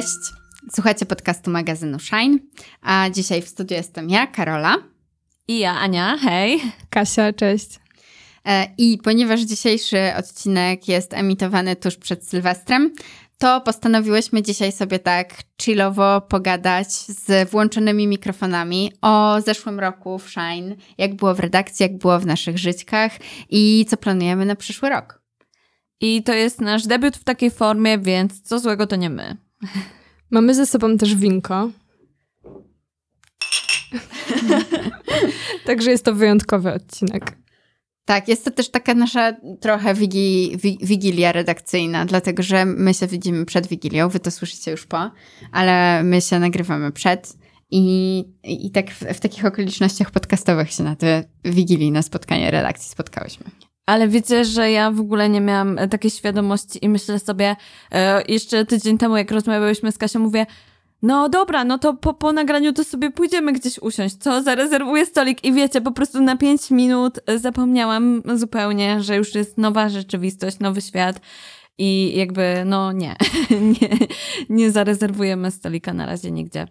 Cześć, słuchacie podcastu magazynu Shine, a dzisiaj w studiu jestem ja, Karola. I ja, Ania, hej. Kasia, cześć. E, I ponieważ dzisiejszy odcinek jest emitowany tuż przed Sylwestrem, to postanowiłyśmy dzisiaj sobie tak chillowo pogadać z włączonymi mikrofonami o zeszłym roku w Shine, jak było w redakcji, jak było w naszych żyćkach i co planujemy na przyszły rok. I to jest nasz debiut w takiej formie, więc co złego to nie my. Mamy ze sobą też winko. Także jest to wyjątkowy odcinek. Tak, jest to też taka nasza trochę wigi, wigilia redakcyjna, dlatego że my się widzimy przed Wigilią, wy to słyszycie już po, ale my się nagrywamy przed i, i tak w, w takich okolicznościach podcastowych się na te Wigilii, na spotkanie redakcji spotkałyśmy. Ale wiecie, że ja w ogóle nie miałam takiej świadomości i myślę sobie, e, jeszcze tydzień temu, jak rozmawiałyśmy z Kasią, mówię, no dobra, no to po, po nagraniu to sobie pójdziemy gdzieś usiąść, co? Zarezerwuję stolik i wiecie, po prostu na pięć minut zapomniałam zupełnie, że już jest nowa rzeczywistość, nowy świat i jakby, no nie, nie, nie zarezerwujemy stolika na razie nigdzie.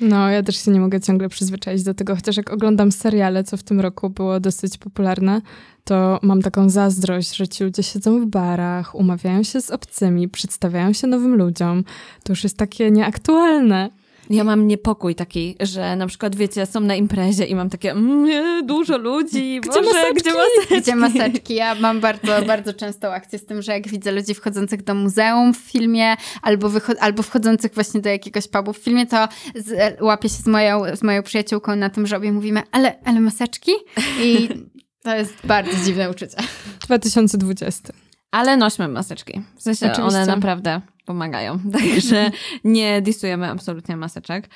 No, ja też się nie mogę ciągle przyzwyczaić do tego, chociaż jak oglądam seriale, co w tym roku było dosyć popularne, to mam taką zazdrość, że ci ludzie siedzą w barach, umawiają się z obcymi, przedstawiają się nowym ludziom. To już jest takie nieaktualne. Ja mam niepokój taki, że na przykład, wiecie, są na imprezie i mam takie mmm, dużo ludzi, gdzie, Boże, maseczki? gdzie maseczki? Gdzie maseczki? Ja mam bardzo, bardzo często akcję z tym, że jak widzę ludzi wchodzących do muzeum w filmie albo, albo wchodzących właśnie do jakiegoś pubu w filmie, to z, łapię się z moją, z moją przyjaciółką na tym, że obie mówimy, ale, ale maseczki? I to jest bardzo dziwne uczucie. 2020. Ale nośmy maseczki. W sensie Oczywiście. one naprawdę pomagają. Także nie disujemy absolutnie maseczek.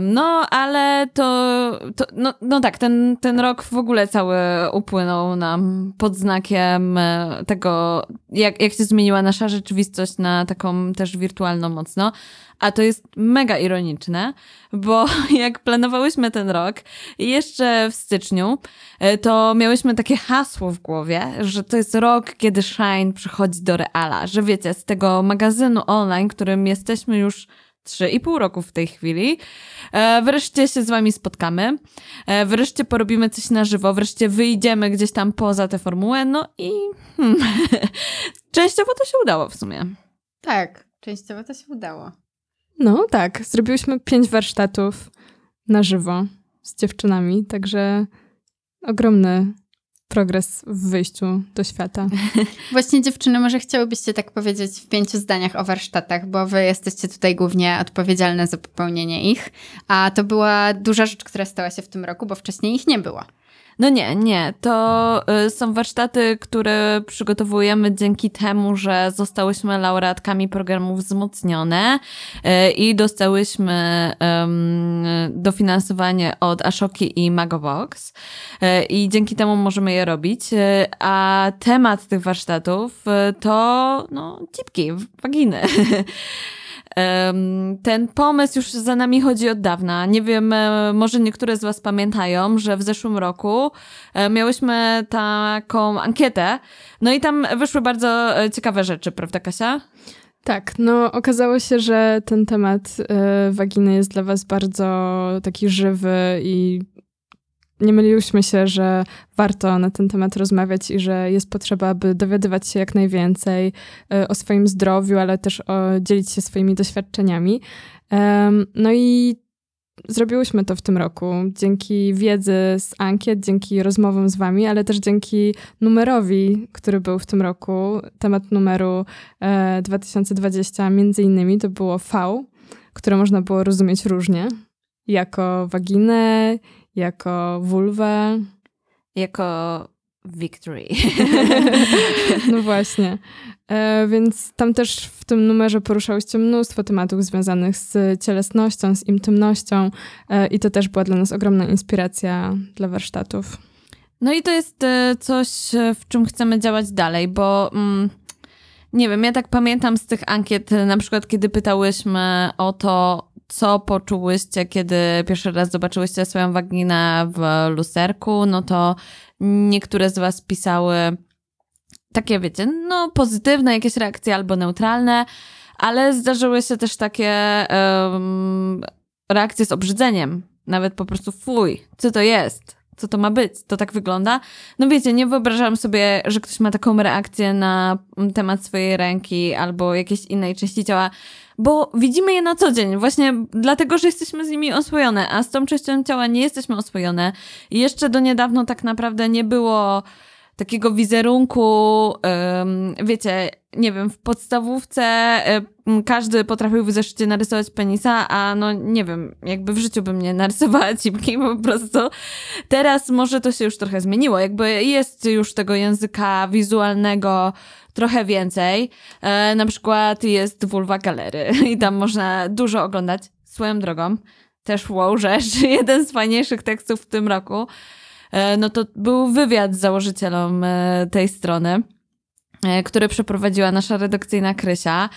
No, ale to, to no, no tak, ten, ten rok w ogóle cały upłynął nam pod znakiem e, tego, jak, jak się zmieniła nasza rzeczywistość na taką też wirtualną mocno. A to jest mega ironiczne, bo jak planowałyśmy ten rok, jeszcze w styczniu, e, to miałyśmy takie hasło w głowie, że to jest rok, kiedy Shine przychodzi do reala. Że wiecie, z tego magazynu online, którym jesteśmy już trzy i pół roku w tej chwili. E, wreszcie się z wami spotkamy, e, wreszcie porobimy coś na żywo, wreszcie wyjdziemy gdzieś tam poza tę formułę, no i hmm, częściowo to się udało w sumie. Tak, częściowo to się udało. No tak, zrobiłyśmy pięć warsztatów na żywo z dziewczynami, także ogromny progres w wyjściu do świata. Właśnie dziewczyny, może chciałybyście tak powiedzieć w pięciu zdaniach o warsztatach, bo wy jesteście tutaj głównie odpowiedzialne za popełnienie ich, a to była duża rzecz, która stała się w tym roku, bo wcześniej ich nie było. No nie, nie. To y, są warsztaty, które przygotowujemy dzięki temu, że zostałyśmy laureatkami programów wzmocnione y, i dostałyśmy dofinansowanie od Ashoki i Magobox. Y, I dzięki temu możemy je robić. A temat tych warsztatów to no, cipki, waginy. Ten pomysł już za nami chodzi od dawna. Nie wiem, e, może niektóre z Was pamiętają, że w zeszłym roku e, miałyśmy taką ankietę, no i tam wyszły bardzo e, ciekawe rzeczy, prawda, Kasia? Tak, no okazało się, że ten temat y, waginy jest dla Was bardzo taki żywy i nie myliłyśmy się, że warto na ten temat rozmawiać i że jest potrzeba, aby dowiadywać się jak najwięcej e, o swoim zdrowiu, ale też o, dzielić się swoimi doświadczeniami. No i zrobiłyśmy to w tym roku dzięki wiedzy z ankiet, dzięki rozmowom z wami, ale też dzięki numerowi, który był w tym roku. Temat numeru 2020 e, między innymi to było V, które można było rozumieć różnie. Jako waginę, jako vulwę. Jako victory. no właśnie. E, więc tam też w tym numerze poruszałyście mnóstwo tematów związanych z cielesnością, z intymnością e, i to też była dla nas ogromna inspiracja dla warsztatów. No i to jest e, coś, w czym chcemy działać dalej, bo mm, nie wiem, ja tak pamiętam z tych ankiet, na przykład kiedy pytałyśmy o to, co poczułyście, kiedy pierwszy raz zobaczyłyście swoją waginę w lusterku, no to niektóre z Was pisały takie, wiecie, no pozytywne jakieś reakcje albo neutralne, ale zdarzyły się też takie um, reakcje z obrzydzeniem. Nawet po prostu fuj, co to jest? Co to ma być? To tak wygląda? No wiecie, nie wyobrażam sobie, że ktoś ma taką reakcję na temat swojej ręki albo jakiejś innej części ciała, bo widzimy je na co dzień, właśnie dlatego, że jesteśmy z nimi oswojone, a z tą częścią ciała nie jesteśmy oswojone. I jeszcze do niedawno tak naprawdę nie było takiego wizerunku, wiecie, nie wiem, w podstawówce każdy potrafił w zeszycie narysować penisa, a no nie wiem, jakby w życiu bym nie narysowała cipki po prostu. Teraz może to się już trochę zmieniło, jakby jest już tego języka wizualnego trochę więcej. E, na przykład jest Vulva Galery i tam można dużo oglądać. Swoją drogą, też wow rzecz, jeden z fajniejszych tekstów w tym roku no to był wywiad z założycielom e, tej strony, e, który przeprowadziła nasza redakcyjna Krysia.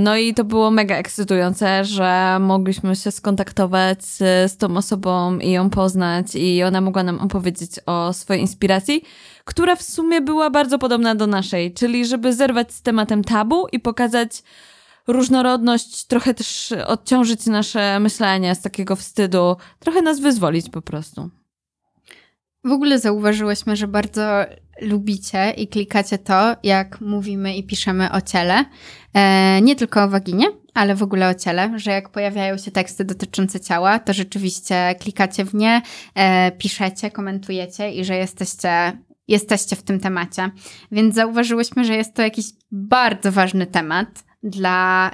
No i to było mega ekscytujące, że mogliśmy się skontaktować z tą osobą i ją poznać i ona mogła nam opowiedzieć o swojej inspiracji, która w sumie była bardzo podobna do naszej, czyli żeby zerwać z tematem tabu i pokazać różnorodność, trochę też odciążyć nasze myślenie z takiego wstydu, trochę nas wyzwolić po prostu. W ogóle zauważyłyśmy, że bardzo lubicie i klikacie to, jak mówimy i piszemy o ciele. E, nie tylko o waginie, ale w ogóle o ciele, że jak pojawiają się teksty dotyczące ciała, to rzeczywiście klikacie w nie, e, piszecie, komentujecie i że jesteście jesteście w tym temacie. Więc zauważyłyśmy, że jest to jakiś bardzo ważny temat dla,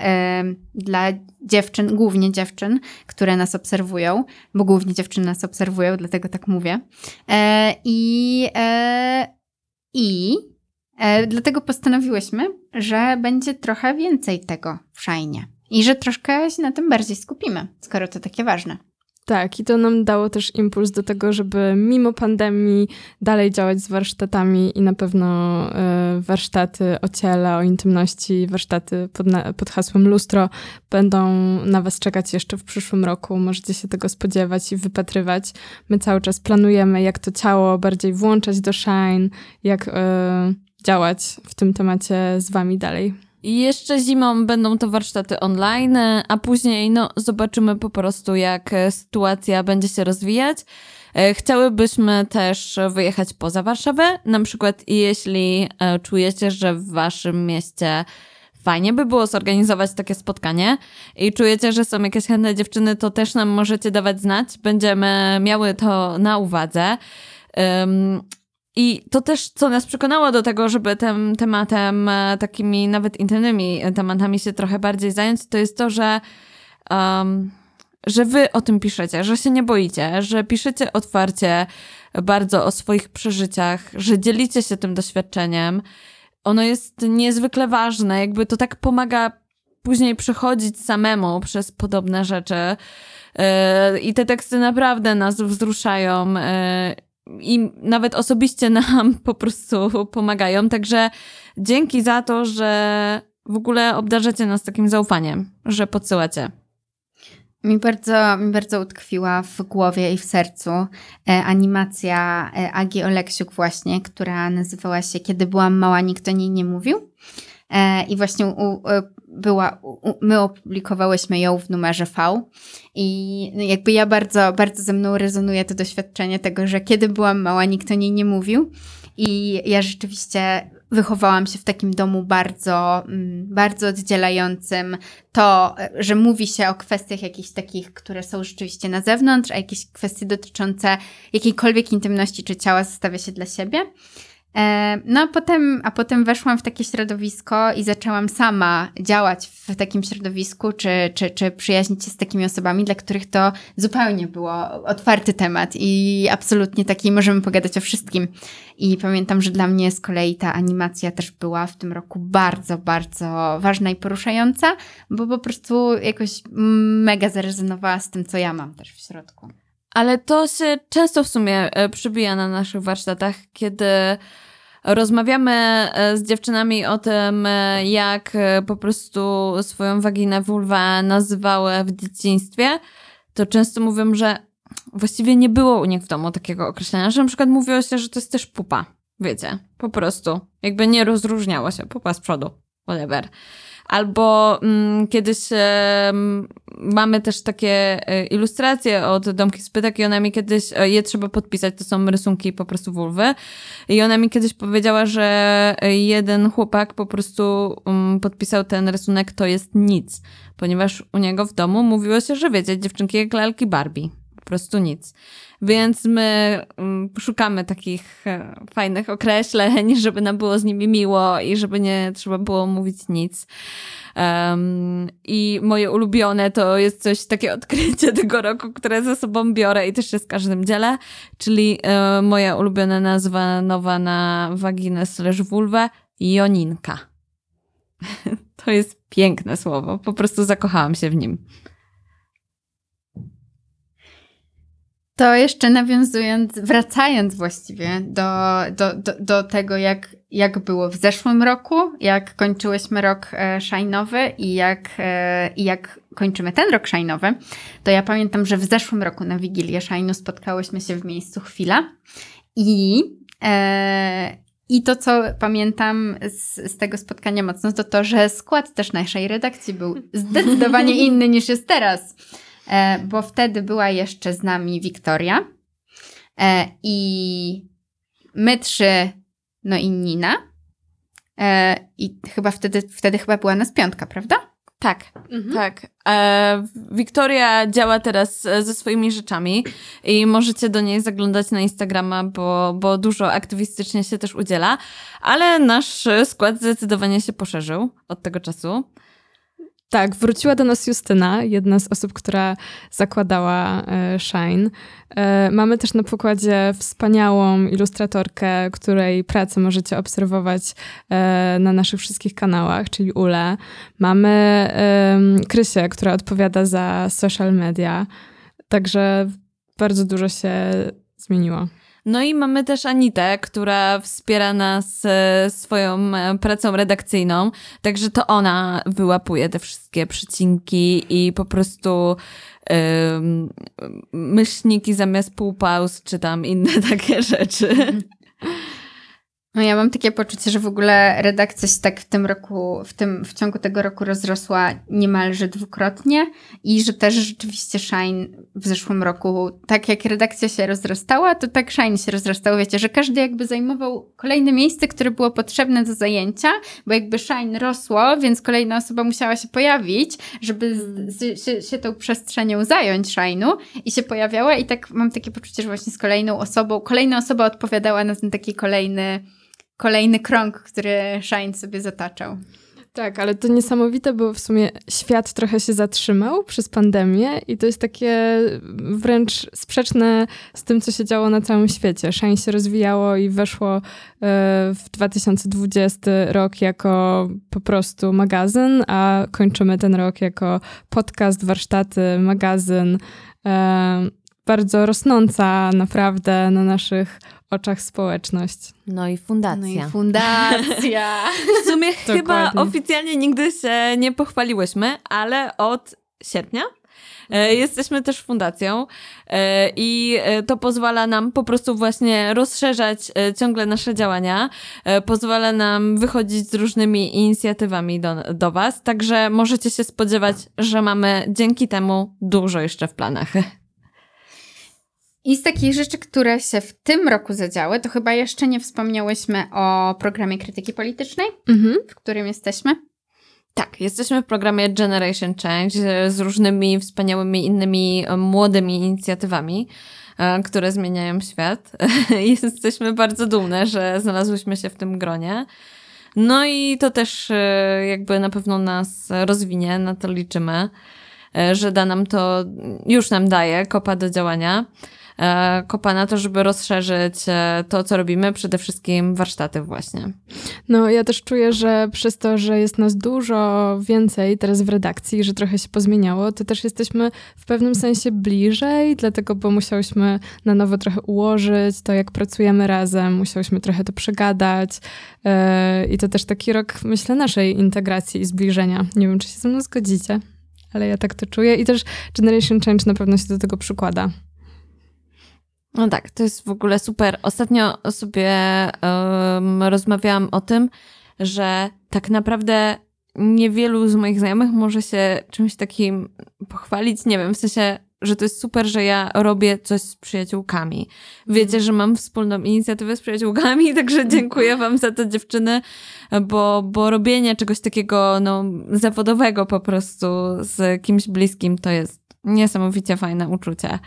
dla dziewczyn, głównie dziewczyn, które nas obserwują, bo głównie dziewczyny nas obserwują, dlatego tak mówię. E, I, e, i e, dlatego postanowiłyśmy, że będzie trochę więcej tego w szajnie i że troszkę się na tym bardziej skupimy, skoro to takie ważne. Tak, i to nam dało też impuls do tego, żeby mimo pandemii dalej działać z warsztatami i na pewno y, warsztaty o ciele, o intymności, warsztaty pod, pod hasłem lustro będą na Was czekać jeszcze w przyszłym roku. Możecie się tego spodziewać i wypatrywać. My cały czas planujemy, jak to ciało bardziej włączać do Shine, jak y, działać w tym temacie z Wami dalej. I jeszcze zimą będą to warsztaty online, a później no, zobaczymy po prostu, jak e, sytuacja będzie się rozwijać. E, chciałybyśmy też wyjechać poza Warszawę, na przykład jeśli e, czujecie, że w waszym mieście fajnie by było zorganizować takie spotkanie i czujecie, że są jakieś chętne dziewczyny, to też nam możecie dawać znać. Będziemy miały to na uwadze. I to też, co nas przekonało do tego, żeby tym tematem, e, takimi nawet intymnymi tematami się trochę bardziej zająć, to jest to, że, um, że wy o tym piszecie, że się nie boicie, że piszecie otwarcie bardzo o swoich przeżyciach, że dzielicie się tym doświadczeniem. Ono jest niezwykle ważne, jakby to tak pomaga później przechodzić samemu przez podobne rzeczy. Yy, I te teksty naprawdę nas wzruszają. I nawet osobiście nam po prostu pomagają. Także dzięki za to, że w ogóle obdarzacie nas takim zaufaniem, że podsyłacie. Mi bardzo, mi bardzo utkwiła w głowie i w sercu e, animacja e, Agi Oleksiuk właśnie, która nazywała się Kiedy byłam mała, nikt o niej nie mówił. E, I właśnie u, e, była, my opublikowałyśmy ją w numerze V i jakby ja bardzo, bardzo ze mną rezonuje to doświadczenie tego, że kiedy byłam mała, nikt o niej nie mówił i ja rzeczywiście wychowałam się w takim domu bardzo, mm, bardzo oddzielającym to, że mówi się o kwestiach jakichś takich, które są rzeczywiście na zewnątrz, a jakieś kwestie dotyczące jakiejkolwiek intymności czy ciała zostawia się dla siebie. E, no a potem, a potem weszłam w takie środowisko i zaczęłam sama działać w takim środowisku, czy, czy, czy przyjaźnić się z takimi osobami, dla których to zupełnie było otwarty temat i absolutnie taki możemy pogadać o wszystkim. I pamiętam, że dla mnie z kolei ta animacja też była w tym roku bardzo, bardzo ważna i poruszająca, bo po prostu jakoś mega zarezonowała z tym, co ja mam też w środku. Ale to się często w sumie e, przybija na naszych warsztatach, kiedy rozmawiamy e, z dziewczynami o tym, e, jak po prostu swoją waginę, vulwę nazywały w dzieciństwie, to często mówią, że właściwie nie było u nich w domu takiego określenia, że na przykład mówiło się, że to jest też pupa. Wiecie, po prostu. Jakby nie rozróżniało się. Pupa z przodu. Whatever. Albo mm, kiedyś e, mamy też takie e, ilustracje od Domki Spytek i ona mi kiedyś, e, je trzeba podpisać, to są rysunki po prostu wulwy. I ona mi kiedyś powiedziała, że jeden chłopak po prostu um, podpisał ten rysunek, to jest nic. Ponieważ u niego w domu mówiło się, że wiecie, dziewczynki jak lalki Barbie. Po prostu nic. Więc my um, szukamy takich e, fajnych określeń, żeby nam było z nimi miło i żeby nie trzeba było mówić nic. Um, I moje ulubione to jest coś takie odkrycie tego roku, które ze sobą biorę i też się z każdym dzielę, czyli e, moja ulubiona nazwa nowa na waginę slash vulwę, Joninka. to jest piękne słowo, po prostu zakochałam się w nim. To jeszcze nawiązując, wracając właściwie do, do, do, do tego, jak, jak było w zeszłym roku, jak kończyłyśmy rok e, szajnowy i jak, e, i jak kończymy ten rok szajnowy, to ja pamiętam, że w zeszłym roku na Wigilię Szajnu spotkałyśmy się w miejscu chwila i, e, i to, co pamiętam z, z tego spotkania mocno, to to, że skład też naszej redakcji był zdecydowanie inny niż jest teraz. E, bo wtedy była jeszcze z nami Wiktoria e, i my trzy, no i Nina. E, I chyba wtedy, wtedy chyba była nas piątka, prawda? Tak, mhm. tak. E, Wiktoria działa teraz ze swoimi rzeczami i możecie do niej zaglądać na Instagrama, bo, bo dużo aktywistycznie się też udziela, ale nasz skład zdecydowanie się poszerzył od tego czasu. Tak, wróciła do nas Justyna, jedna z osób, która zakładała e, Shine. E, mamy też na pokładzie wspaniałą ilustratorkę, której pracę możecie obserwować e, na naszych wszystkich kanałach, czyli Ule. Mamy Krysię, która odpowiada za social media. Także bardzo dużo się zmieniło. No i mamy też Anitę, która wspiera nas e, swoją e, pracą redakcyjną, także to ona wyłapuje te wszystkie przycinki i po prostu myślniki zamiast półpauz, czy tam inne takie rzeczy. No ja mam takie poczucie, że w ogóle redakcja się tak w tym roku, w, tym, w ciągu tego roku rozrosła niemalże dwukrotnie i że też rzeczywiście Shine w zeszłym roku, tak jak redakcja się rozrastała, to tak Shine się rozrastał. Wiecie, że każdy jakby zajmował kolejne miejsce, które było potrzebne do zajęcia, bo jakby Shine rosło, więc kolejna osoba musiała się pojawić, żeby z, z, się, się tą przestrzenią zająć Shine'u i się pojawiała i tak mam takie poczucie, że właśnie z kolejną osobą, kolejna osoba odpowiadała na ten taki kolejny kolejny krąg, który Shine sobie zataczał. Tak, ale to niesamowite, bo w sumie świat trochę się zatrzymał przez pandemię i to jest takie wręcz sprzeczne z tym, co się działo na całym świecie. Shine się rozwijało i weszło e, w 2020 rok jako po prostu magazyn, a kończymy ten rok jako podcast, warsztaty, magazyn. E, bardzo rosnąca naprawdę na naszych oczach społeczność. No i fundacja. No i fundacja. W sumie chyba oficjalnie nigdy się nie pochwaliłyśmy, ale od sierpnia e, Jesteśmy też fundacją e, i e, to pozwala nam po prostu właśnie rozszerzać ciągle nasze działania, pozwala nam wychodzić z różnymi inicjatywami do, do Was, także możecie się spodziewać, że mamy dzięki temu dużo jeszcze w planach. I z takich rzeczy, które się w tym roku zadziały, to chyba jeszcze nie wspomniałyśmy o programie krytyki politycznej, mhm. w którym jesteśmy. Tak, jesteśmy w programie Generation Change z różnymi wspaniałymi innymi e, młodymi inicjatywami, e, które zmieniają świat. jesteśmy bardzo dumne, że znalazłyśmy się w tym gronie. No i to też e, jakby na pewno nas rozwinie, na to liczymy, że da nam to, już nam daje kopa do działania. E, kopa na to, żeby rozszerzyć e, to, co robimy, przede wszystkim warsztaty właśnie. No ja też czuję, że przez to, że jest nas dużo więcej teraz w redakcji, że trochę się pozmieniało, to też jesteśmy w pewnym sensie bliżej, dlatego, bo musiałyśmy na nowo trochę ułożyć to, jak pracujemy razem, musiałyśmy trochę to przegadać e, i to też taki rok, myślę, naszej integracji i zbliżenia. Nie wiem, czy się ze mną zgodzicie, ale ja tak to czuję i też Generation Change na pewno się do tego przykłada. No tak, to jest w ogóle super. Ostatnio sobie um, rozmawiałam o tym, że tak naprawdę niewielu z moich znajomych może się czymś takim pochwalić. Nie wiem, w sensie, że to jest super, że ja robię coś z przyjaciółkami. Wiecie, że mam wspólną inicjatywę z przyjaciółkami, także dziękuję wam za to dziewczyny, bo, bo robienie czegoś takiego no, zawodowego po prostu z kimś bliskim to jest niesamowicie fajne uczucie.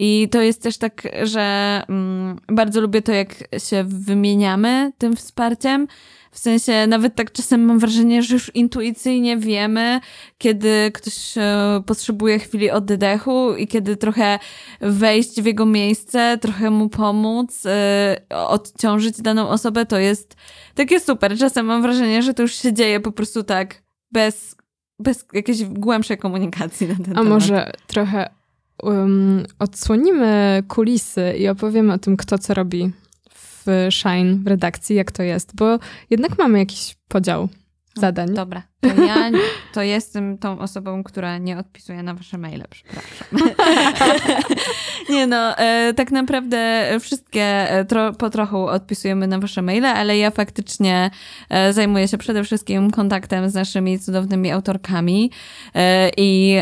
I to jest też tak, że mm, bardzo lubię to, jak się wymieniamy tym wsparciem. W sensie nawet tak czasem mam wrażenie, że już intuicyjnie wiemy, kiedy ktoś e, potrzebuje chwili oddechu i kiedy trochę wejść w jego miejsce, trochę mu pomóc, e, odciążyć daną osobę, to jest takie super. Czasem mam wrażenie, że to już się dzieje po prostu tak bez, bez jakiejś głębszej komunikacji na ten A temat. A może trochę um, odsłonimy kulisy i opowiemy o tym, kto co robi w Shine, w redakcji, jak to jest, bo jednak mamy jakiś podział zadań. Dobra, to ja to jestem tą osobą, która nie odpisuje na wasze maile, przepraszam. nie no, e, tak naprawdę wszystkie e, tro, po trochu odpisujemy na wasze maile, ale ja faktycznie e, zajmuję się przede wszystkim kontaktem z naszymi cudownymi autorkami i,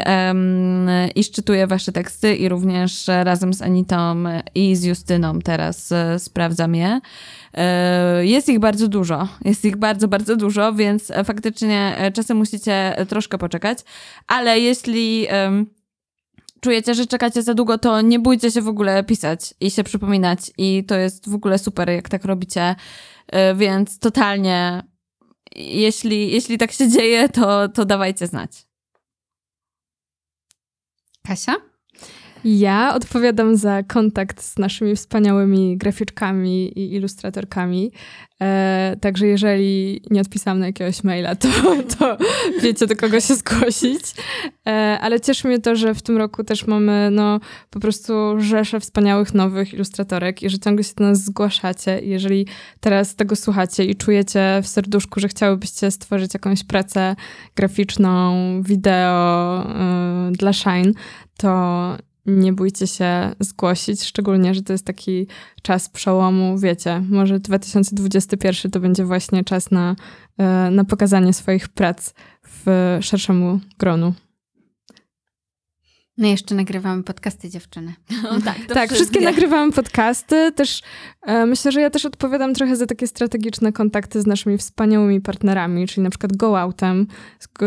i szczytuję wasze teksty i również razem z Anitą i z Justyną teraz sprawdzam je. Jest ich bardzo dużo, jest ich bardzo, bardzo dużo, więc faktycznie czasem musicie troszkę poczekać, ale jeśli um, czujecie, że czekacie za długo, to nie bójcie się w ogóle pisać i się przypominać i to jest w ogóle super, jak tak robicie, e, więc totalnie jeśli, jeśli tak się dzieje, to, to dawajcie znać. Kasia? Ja odpowiadam za kontakt z naszymi wspaniałymi graficzkami i ilustratorkami. E, także jeżeli nie odpisałam na jakiegoś maila, to, to wiecie, do kogo się zgłosić. E, ale cieszy mnie to, że w tym roku też mamy no, po prostu rzeszę wspaniałych nowych ilustratorek i że ciągle się do nas zgłaszacie. Jeżeli teraz tego słuchacie i czujecie w serduszku, że chciałybyście stworzyć jakąś pracę graficzną, wideo y, dla Shine, to nie bójcie się zgłosić, szczególnie, że to jest taki czas przełomu, wiecie, może 2021 to będzie właśnie czas na, e, na pokazanie swoich prac w szerszemu gronu. No jeszcze nagrywamy podcasty dziewczyny. No, tak, tak wszystkie nagrywamy podcasty. Też e, myślę, że ja też odpowiadam trochę za takie strategiczne kontakty z naszymi wspaniałymi partnerami, czyli na przykład Go Outem,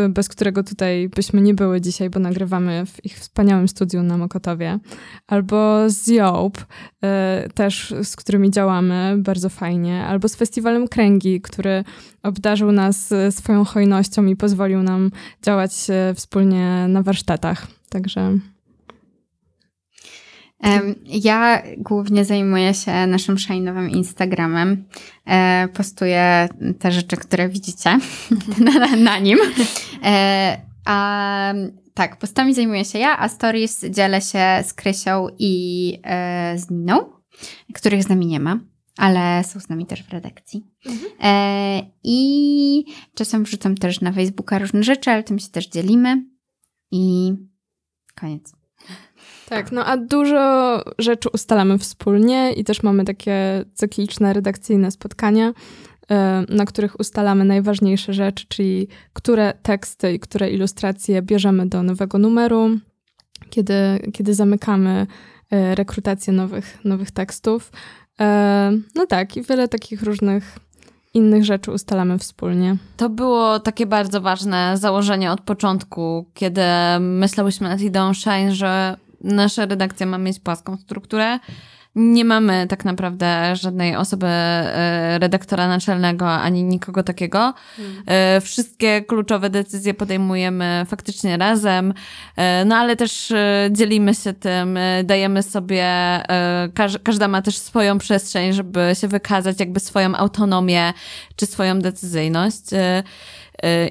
bez którego tutaj byśmy nie były dzisiaj, bo nagrywamy w ich wspaniałym studiu na Mokotowie. Albo z Joop, e, też z którymi działamy bardzo fajnie. Albo z Festiwalem Kręgi, który obdarzył nas e, swoją hojnością i pozwolił nam działać e, wspólnie na warsztatach. Także. Ja głównie zajmuję się naszym szajnowym Instagramem. E, postuję te rzeczy, które widzicie na, na nim. A tak, postami zajmuję się ja, a stories dzielę się z Krysią i z Niną, których z nami nie ma ale są z nami też w redakcji. Mhm. E, I czasem wrzucam też na Facebooka różne rzeczy, ale tym się też dzielimy. I koniec. Tak, no a dużo rzeczy ustalamy wspólnie i też mamy takie cykliczne, redakcyjne spotkania, e, na których ustalamy najważniejsze rzeczy, czyli które teksty i które ilustracje bierzemy do nowego numeru, kiedy, kiedy zamykamy e, rekrutację nowych, nowych tekstów. E, no tak, i wiele takich różnych innych rzeczy ustalamy wspólnie. To było takie bardzo ważne założenie od początku, kiedy myślałyśmy nad ideą Shine, że nasza redakcja ma mieć płaską strukturę nie mamy tak naprawdę żadnej osoby e, redaktora naczelnego ani nikogo takiego. Hmm. Wszystkie kluczowe decyzje podejmujemy faktycznie razem, e, no ale też dzielimy się tym, dajemy sobie, każda ma też swoją przestrzeń, żeby się wykazać jakby swoją autonomię czy swoją decyzyjność.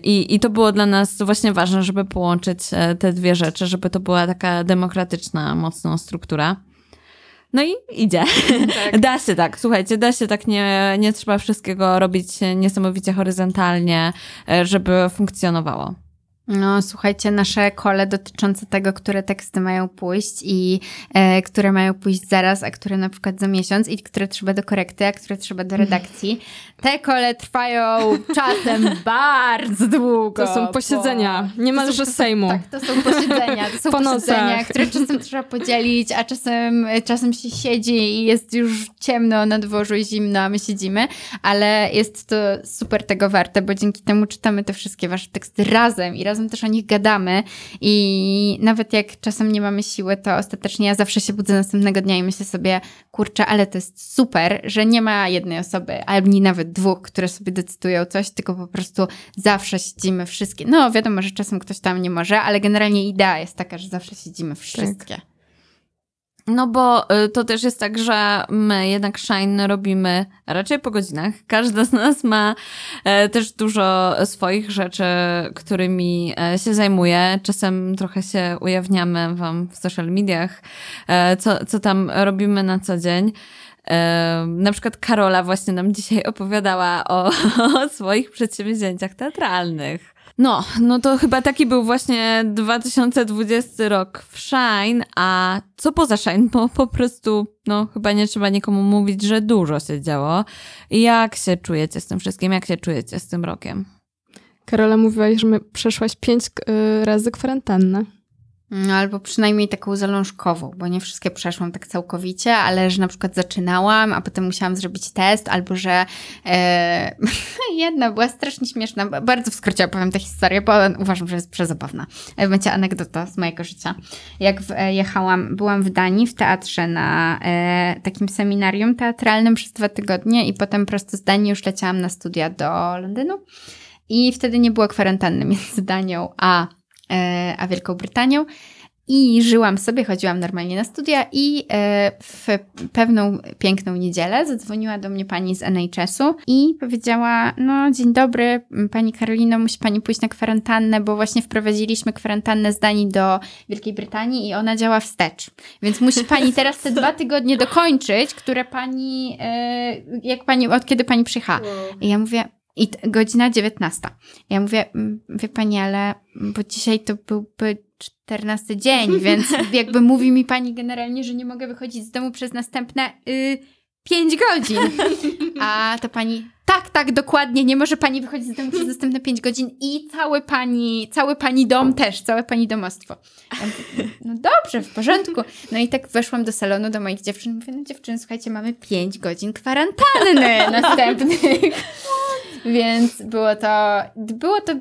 I, I to było dla nas właśnie ważne, żeby połączyć te dwie rzeczy, żeby to była taka demokratyczna, mocna struktura. No i idzie. Tak. Da się tak, słuchajcie, da się tak, nie, nie trzeba wszystkiego robić niesamowicie horyzontalnie, e, żeby funkcjonowało. No, słuchajcie, nasze kole dotyczące tego, które teksty mają pójść i e, które mają pójść zaraz, a które na przykład za miesiąc i które trzeba do korekty, a które trzeba do redakcji. Te kole trwają czasem bardzo długo. To są posiedzenia, bo... niemalże to są, Sejmu. Tak, to są posiedzenia. To są po posiedzenia, nocach. które czasem trzeba podzielić, a czasem, czasem się siedzi i jest już ciemno na dworzu i zimno, a my siedzimy, ale jest to super tego warte, bo dzięki temu czytamy te wszystkie wasze teksty razem i razem razem też o nich gadamy i nawet jak czasem nie mamy siły, to ostatecznie ja zawsze się budzę następnego dnia i myślę sobie, kurczę, ale to jest super, że nie ma jednej osoby, nie nawet dwóch, które sobie decydują coś, tylko po prostu zawsze siedzimy wszystkie. No wiadomo, że czasem ktoś tam nie może, ale generalnie idea jest taka, że zawsze siedzimy wszystkie. Tak. No bo y, to też jest tak, że my jednak Shine robimy raczej po godzinach. Każda z nas ma e, też dużo swoich rzeczy, którymi e, się zajmuje. Czasem trochę się ujawniamy wam w social mediach, e, co, co tam robimy na co dzień. Na przykład Karola właśnie nam dzisiaj opowiadała o, o swoich przedsięwzięciach teatralnych. No, no to chyba taki był właśnie 2020 rok w Shine, a co poza Shine? Bo po prostu, no chyba nie trzeba nikomu mówić, że dużo się działo. Jak się czujecie z tym wszystkim? Jak się czujecie z tym rokiem? Karola mówiłaś, że przeszłaś pięć y, razy kwarantannę. No, albo przynajmniej taką zalążkową, bo nie wszystkie przeszłam tak całkowicie, ale że na przykład zaczynałam, a potem musiałam zrobić test, albo że e, jedna była strasznie śmieszna. Bardzo w skrócie opowiem tę historię, bo uważam, że jest przezabawna. E, będzie anegdota z mojego życia. Jak w, e, jechałam, byłam w Danii w teatrze na e, takim seminarium teatralnym przez dwa tygodnie i potem prosto z Danii już leciałam na studia do Londynu. I wtedy nie było kwarantanny między Danią a a Wielką Brytanią. I żyłam sobie, chodziłam normalnie na studia i e, w pewną piękną niedzielę zadzwoniła do mnie pani z NHS-u i powiedziała, no dzień dobry, pani Karolino, musi pani pójść na kwarantannę, bo właśnie wprowadziliśmy kwarantannę z Danii do Wielkiej Brytanii i ona działa wstecz. Więc musi pani teraz te dwa tygodnie dokończyć, które pani, e, jak pani, od kiedy pani przyjechała. I ja mówię, i godzina 19. Ja mówię, wie pani, ale bo dzisiaj to byłby 14 dzień, więc jakby mówi mi pani generalnie, że nie mogę wychodzić z domu przez następne y, 5 godzin. A to pani, tak, tak, dokładnie, nie może pani wychodzić z domu przez następne 5 godzin i cały pani, cały pani dom też, całe pani domostwo. Ja mówię, no dobrze, w porządku. No i tak weszłam do salonu do moich dziewczyn, mówię, no dziewczyny, słuchajcie, mamy 5 godzin kwarantanny następnych. Więc było to, było to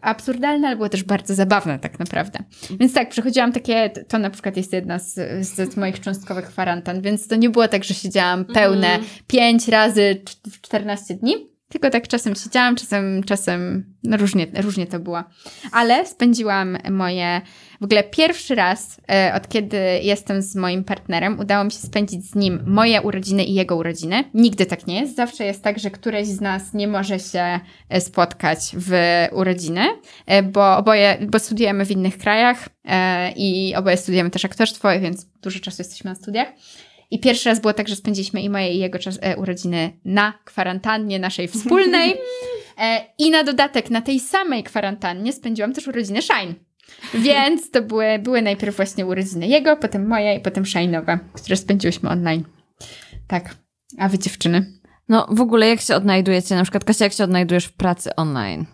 absurdalne, ale było też bardzo zabawne tak naprawdę. Więc tak, przechodziłam takie, to na przykład jest jedna z, z moich cząstkowych kwarantan, więc to nie było tak, że siedziałam pełne mm. 5 razy w 14 dni, tylko tak czasem siedziałam, czasem, czasem no różnie, różnie to było. Ale spędziłam moje w ogóle pierwszy raz, e, od kiedy jestem z moim partnerem, udało mi się spędzić z nim moje urodziny i jego urodziny. Nigdy tak nie jest. Zawsze jest tak, że któreś z nas nie może się e, spotkać w urodziny, e, bo oboje, bo studujemy w innych krajach i oboje studujemy też aktorstwo, więc dużo czasu jesteśmy na studiach. I pierwszy raz było tak, że spędziliśmy i moje i jego czas, e, urodziny na kwarantannie naszej wspólnej. E, I na dodatek na tej samej kwarantannie spędziłam też urodziny Shine. Więc to były, były najpierw właśnie urodziny jego, potem moje i potem Shine'owe, które spędziłyśmy online. Tak. A wy dziewczyny? No w ogóle jak się odnajdujecie? Na przykład Kasia, jak się odnajdujesz w pracy online?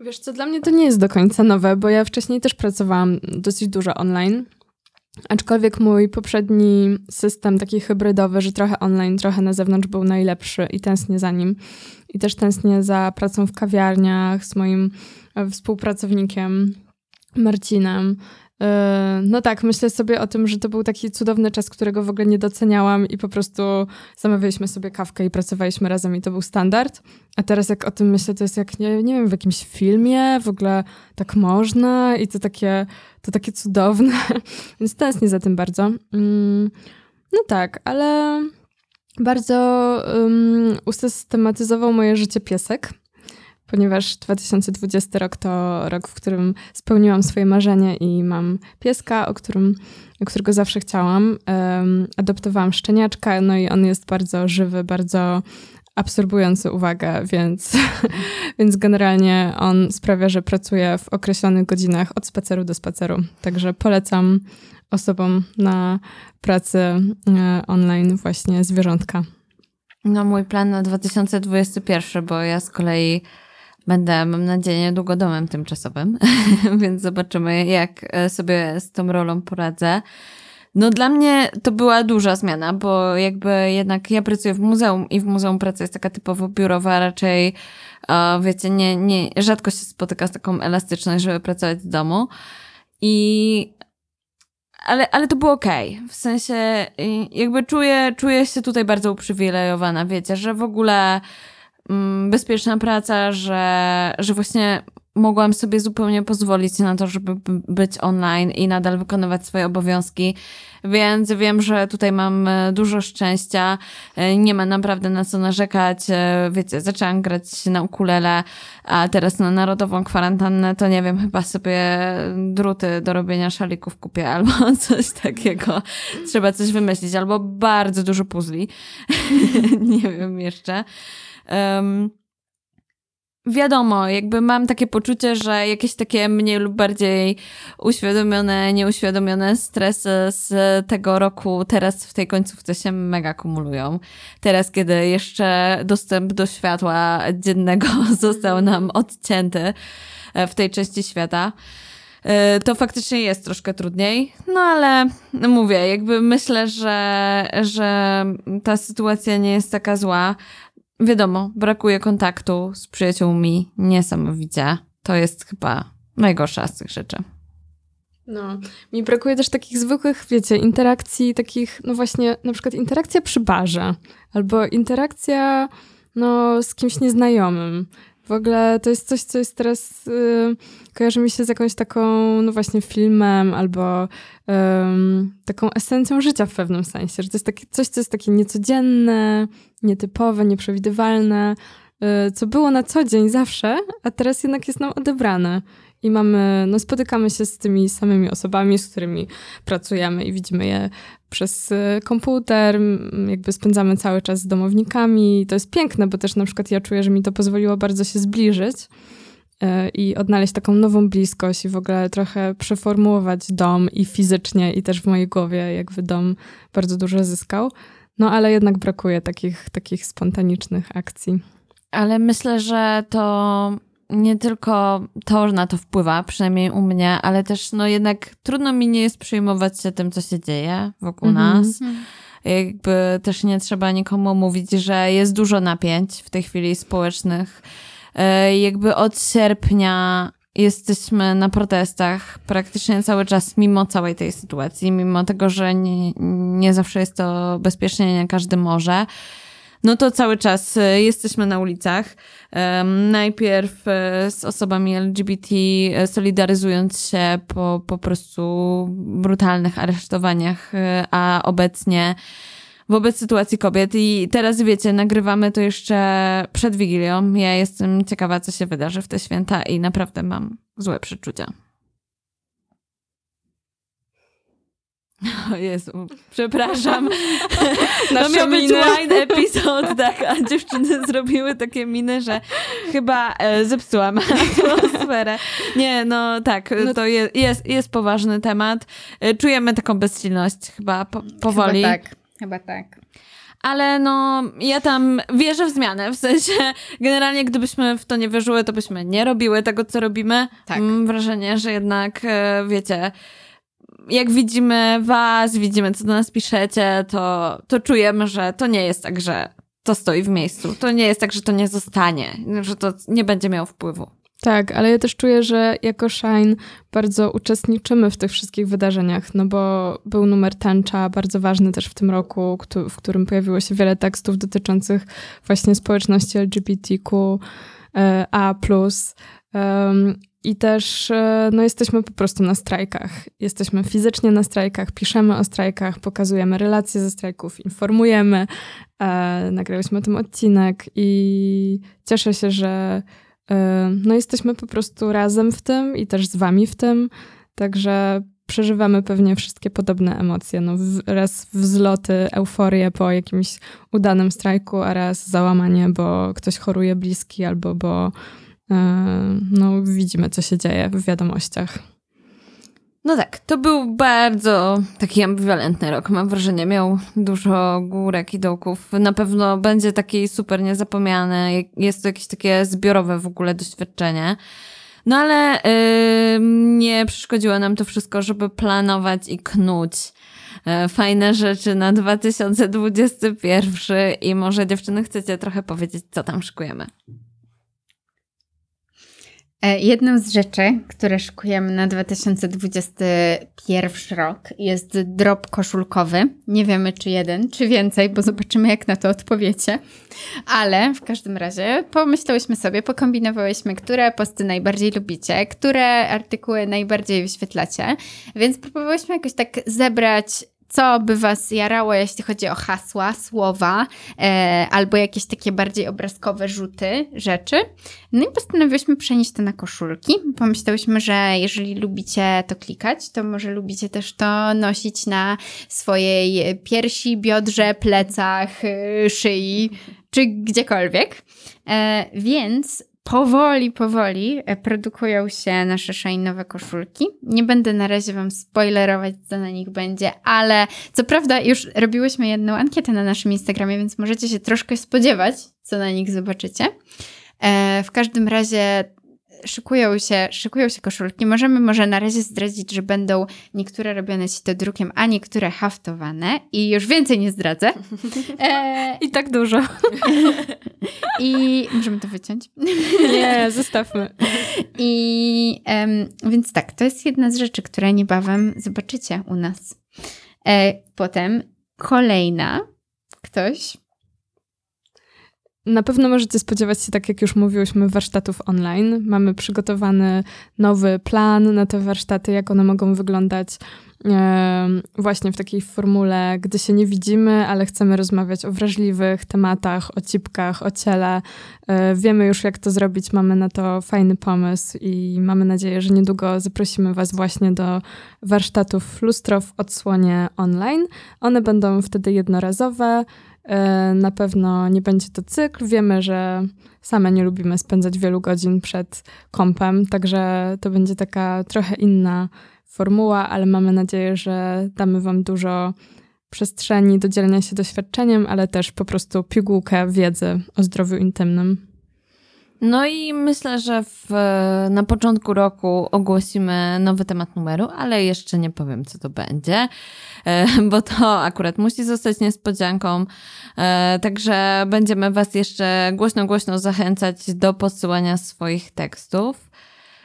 Wiesz co, dla mnie to nie jest do końca nowe, bo ja wcześniej też pracowałam dosyć dużo online. Aczkolwiek mój poprzedni system, taki hybrydowy, że trochę online, trochę na zewnątrz, był najlepszy i tęsknię za nim. I też tęsknię za pracą w kawiarniach z moim e, współpracownikiem Marcinem. E, no tak, myślę sobie o tym, że to był taki cudowny czas, którego w ogóle nie doceniałam i po prostu zamawialiśmy sobie kawkę i pracowaliśmy razem i to był standard. A teraz jak o tym myślę, to jest jak, nie, nie wiem, w jakimś filmie w ogóle tak można i to takie, to takie cudowne. Więc tęsknię za tym bardzo. Mm, no tak, ale bardzo um, usystematyzował moje życie piesek ponieważ 2020 rok to rok, w którym spełniłam swoje marzenie i mam pieska, o, którym, którego zawsze chciałam. Um, adoptowałam szczeniaczka, no i on jest bardzo żywy, bardzo absorbujący uwagę, więc, więc generalnie on sprawia, że pracuję w określonych godzinach od spaceru do spaceru. Także polecam osobom na pracy e, online właśnie zwierzątka. No mój plan na 2021, bo ja z kolei będę, mam nadzieję, niedługo domem tymczasowym, więc zobaczymy, jak e, sobie z tą rolą poradzę. No dla mnie to była duża zmiana, bo jakby jednak ja pracuję w muzeum i w muzeum praca jest taka typowo biurowa, raczej wiecie, nie, nie, rzadko się spotyka z taką elastyczność, żeby pracować z domu. I ale, ale to było okej. Okay. W sensie jakby czuję, czuję się tutaj bardzo uprzywilejowana, wiecie, że w ogóle bezpieczna praca, że, że właśnie mogłam sobie zupełnie pozwolić na to, żeby być online i nadal wykonywać swoje obowiązki. Więc wiem, że tutaj mam e, dużo szczęścia. E, nie ma naprawdę na co narzekać. E, wiecie, zaczęłam grać na ukulele, a teraz na narodową kwarantannę to nie wiem, chyba sobie druty do robienia szalików kupię albo coś takiego. Trzeba coś wymyślić, albo bardzo dużo puzli. nie wiem jeszcze. Um, wiadomo, jakby mam takie poczucie, że jakieś takie mniej lub bardziej uświadomione, nieuświadomione stresy z tego roku teraz w tej końcówce się mega kumulują. Teraz, kiedy jeszcze dostęp do światła dziennego został nam odcięty e, w tej części świata, e, to faktycznie jest troszkę trudniej. No ale mówię, jakby myślę, że, że ta sytuacja nie jest taka zła wiadomo, brakuje kontaktu z przyjaciółmi niesamowicie. To jest chyba najgorsza z tych rzeczy. No, mi brakuje też takich zwykłych, wiecie, interakcji, takich, no właśnie, na przykład interakcja przy barze, albo interakcja, no, z kimś nieznajomym. W ogóle to jest coś, co jest teraz, yy, kojarzy mi się z jakąś taką, no właśnie, filmem albo yy, taką esencją życia w pewnym sensie, że to jest takie, coś, co jest takie niecodzienne, nietypowe, nieprzewidywalne, yy, co było na co dzień zawsze, a teraz jednak jest nam odebrane. I mamy, no spotykamy się z tymi samymi osobami, z którymi pracujemy i widzimy je przez y, komputer, jakby spędzamy cały czas z domownikami. To jest piękne, bo też na przykład ja czuję, że mi to pozwoliło bardzo się zbliżyć y, i odnaleźć taką nową bliskość i w ogóle trochę przeformułować dom i fizycznie i też w mojej głowie jakby dom bardzo dużo zyskał. No ale jednak brakuje takich, takich spontanicznych akcji. Ale myślę, że to nie tylko to na to wpływa, przynajmniej u mnie, ale też no jednak trudno mi nie jest przejmować się tym, co się dzieje wokół mm -hmm. nas. Jakby też nie trzeba nikomu mówić, że jest dużo napięć w tej chwili społecznych. E, jakby od sierpnia jesteśmy na protestach praktycznie cały czas, mimo całej tej sytuacji, mimo tego, że nie, nie zawsze jest to bezpiecznie, nie każdy może no to cały czas e, jesteśmy na ulicach. Najpierw e, z osobami LGBT, e, solidaryzując się po po prostu brutalnych aresztowaniach, a obecnie wobec sytuacji kobiet. I teraz wiecie, nagrywamy to jeszcze przed Wigilią. Ja jestem ciekawa, co się wydarzy w te święta i naprawdę mam złe przeczucia. O Jezu, przepraszam. to miał być wine episode, tak, a dziewczyny zrobiły takie miny, że chyba e, zepsułam atmosferę. Nie, no tak, no, to jest, jest, jest poważny temat. E, czujemy taką bezsilność chyba po, powoli. Chyba tak, chyba tak. Ale no, ja tam wierzę w zmianę, w sensie generalnie gdybyśmy w to nie wierzyły, to byśmy nie robiły tego, co robimy. Tak. Mam wrażenie, że jednak, e, wiecie, jak widzimy was, widzimy, co do nas piszecie, to, to czujemy, że to nie jest tak, że to stoi w miejscu. To nie jest tak, że to nie zostanie, że to nie będzie miało wpływu. Tak, ale ja też czuję, że jako Shine bardzo uczestniczymy w tych wszystkich wydarzeniach, no bo był numer tęcza, bardzo ważny też w tym roku, w którym pojawiło się wiele tekstów dotyczących właśnie społeczności LGBTQ, e, A+. I też e, no, jesteśmy po prostu na strajkach. Jesteśmy fizycznie na strajkach, piszemy o strajkach, pokazujemy relacje ze strajków, informujemy. E, nagrałyśmy o tym odcinek i cieszę się, że e, no, jesteśmy po prostu razem w tym i też z wami w tym. Także przeżywamy pewnie wszystkie podobne emocje. No, raz wzloty, euforię po jakimś udanym strajku, a raz załamanie, bo ktoś choruje bliski albo bo no, widzimy, co się dzieje w wiadomościach. No tak, to był bardzo taki ambiwalentny rok. Mam wrażenie, miał dużo górek i dołków. Na pewno będzie taki super niezapomniany. Jest to jakieś takie zbiorowe w ogóle doświadczenie. No ale yy, nie przeszkodziło nam to wszystko, żeby planować i knuć yy, fajne rzeczy na 2021 i może dziewczyny chcecie trochę powiedzieć, co tam szykujemy. E, jedną z rzeczy, które szykujemy na 2021 rok jest drop koszulkowy. Nie wiemy czy jeden, czy więcej, bo zobaczymy jak na to odpowiecie. Ale w każdym razie pomyślałyśmy sobie, pokombinowałyśmy, które posty najbardziej lubicie, które artykuły najbardziej wyświetlacie, więc próbowałyśmy jakoś tak zebrać co by Was jarało, jeśli chodzi o hasła, słowa, e, albo jakieś takie bardziej obrazkowe rzuty rzeczy. No i postanowiłyśmy przenieść to na koszulki. Pomyślałyśmy, że jeżeli lubicie to klikać, to może lubicie też to nosić na swojej piersi, biodrze, plecach, y, szyi, czy gdziekolwiek. E, więc powoli, powoli e, produkują się nasze shine koszulki. Nie będę na razie Wam spoilerować, co na nich będzie, ale co prawda już robiłyśmy jedną ankietę na naszym Instagramie, więc możecie się troszkę spodziewać, co na nich zobaczycie. E, w każdym razie szykują się, szykują się koszulki. Możemy może na razie zdradzić, że będą niektóre robione to drukiem, a niektóre haftowane i już więcej nie zdradzę. E... I tak dużo. I możemy to wyciąć? Nie, zostawmy. I więc tak, to jest jedna z rzeczy, które niebawem zobaczycie u nas. E, potem kolejna, ktoś na pewno możecie spodziewać się, tak jak już mówiłyśmy, warsztatów online. Mamy przygotowany nowy plan na te warsztaty, jak one mogą wyglądać właśnie w takiej formule, gdy się nie widzimy, ale chcemy rozmawiać o wrażliwych tematach, o cipkach, o ciele. E, wiemy już, jak to zrobić, mamy na to fajny pomysł i mamy nadzieję, że niedługo zaprosimy Was właśnie do warsztatów lustro w odsłonie online. One będą wtedy jednorazowe. E, na pewno nie będzie to cykl. Wiemy, że same nie lubimy spędzać wielu godzin przed kompem, także to będzie taka trochę inna formuła, ale mamy nadzieję, że damy Wam dużo przestrzeni do dzielenia się doświadczeniem, ale też po prostu pigułkę wiedzy o zdrowiu intymnym. No i myślę, że w, na początku roku ogłosimy nowy temat numeru, ale jeszcze nie powiem, co to będzie, e, bo to akurat musi zostać niespodzianką. E, także będziemy Was jeszcze głośno, głośno zachęcać do podsyłania swoich tekstów.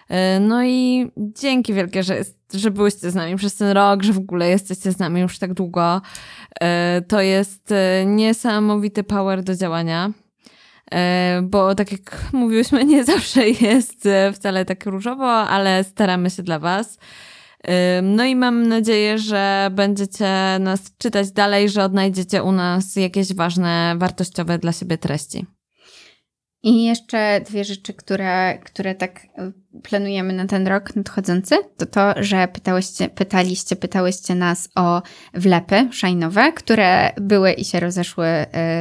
E, no i dzięki wielkie, że, że byłyście z nami przez ten rok, że w ogóle jesteście z nami już tak długo. To jest niesamowity power do działania. E, bo tak jak mówiłyśmy, nie zawsze jest e, wcale tak różowo, ale staramy się dla Was. E, no i mam nadzieję, że będziecie nas czytać dalej, że odnajdziecie u nas jakieś ważne, wartościowe dla siebie treści. I jeszcze dwie rzeczy, które, które tak planujemy na ten rok nadchodzący, to to, że pytałyście, pytaliście, pytałyście nas o wlepy szajnowe, które były i się rozeszły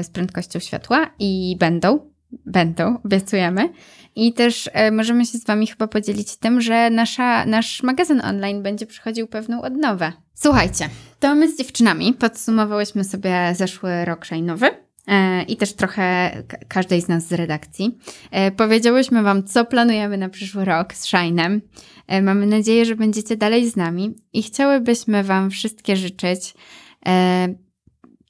z prędkością światła i będą Będą, obiecujemy. I też e, możemy się z Wami chyba podzielić tym, że nasza, nasz magazyn online będzie przychodził pewną odnowę. Słuchajcie, to my z dziewczynami podsumowałyśmy sobie zeszły rok szajnowy. E, I też trochę każdej z nas z redakcji. E, powiedziałyśmy Wam, co planujemy na przyszły rok z Shine'em. E, mamy nadzieję, że będziecie dalej z nami i chciałybyśmy Wam wszystkie życzyć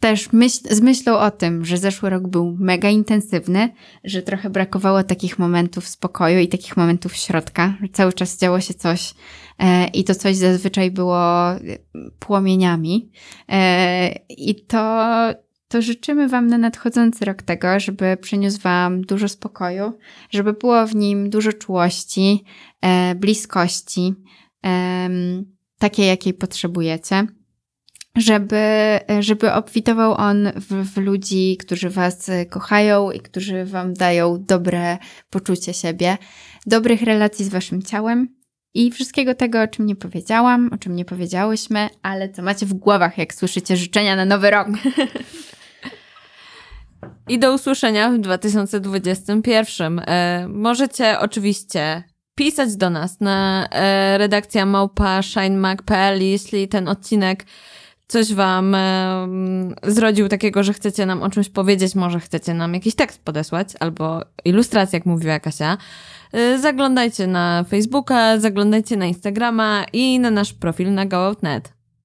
też myśl, z myślą o tym, że zeszły rok był mega intensywny, że trochę brakowało takich momentów spokoju i takich momentów środka, że cały czas działo się coś e, i to coś zazwyczaj było płomieniami. E, I to, to życzymy Wam na nadchodzący rok tego, żeby przyniósł Wam dużo spokoju, żeby było w nim dużo czułości, e, bliskości, takiej, jakiej potrzebujecie żeby, żeby obfitował on w, w, ludzi, którzy Was kochają i którzy Wam dają dobre poczucie siebie, dobrych relacji z Waszym ciałem i wszystkiego tego, o czym nie powiedziałam, o czym nie powiedziałyśmy, ale co macie w głowach, jak słyszycie życzenia na nowy rok. I do usłyszenia w 2021. E, możecie oczywiście pisać do nas na e, redakcja małpa shinemag.pl, jeśli ten odcinek coś wam e, zrodził takiego, że chcecie nam o czymś powiedzieć, może chcecie nam jakiś tekst podesłać albo ilustrację, jak mówiła Kasia. Zaglądajcie na Facebooka, zaglądajcie na Instagrama i na nasz profil na GoOutNet.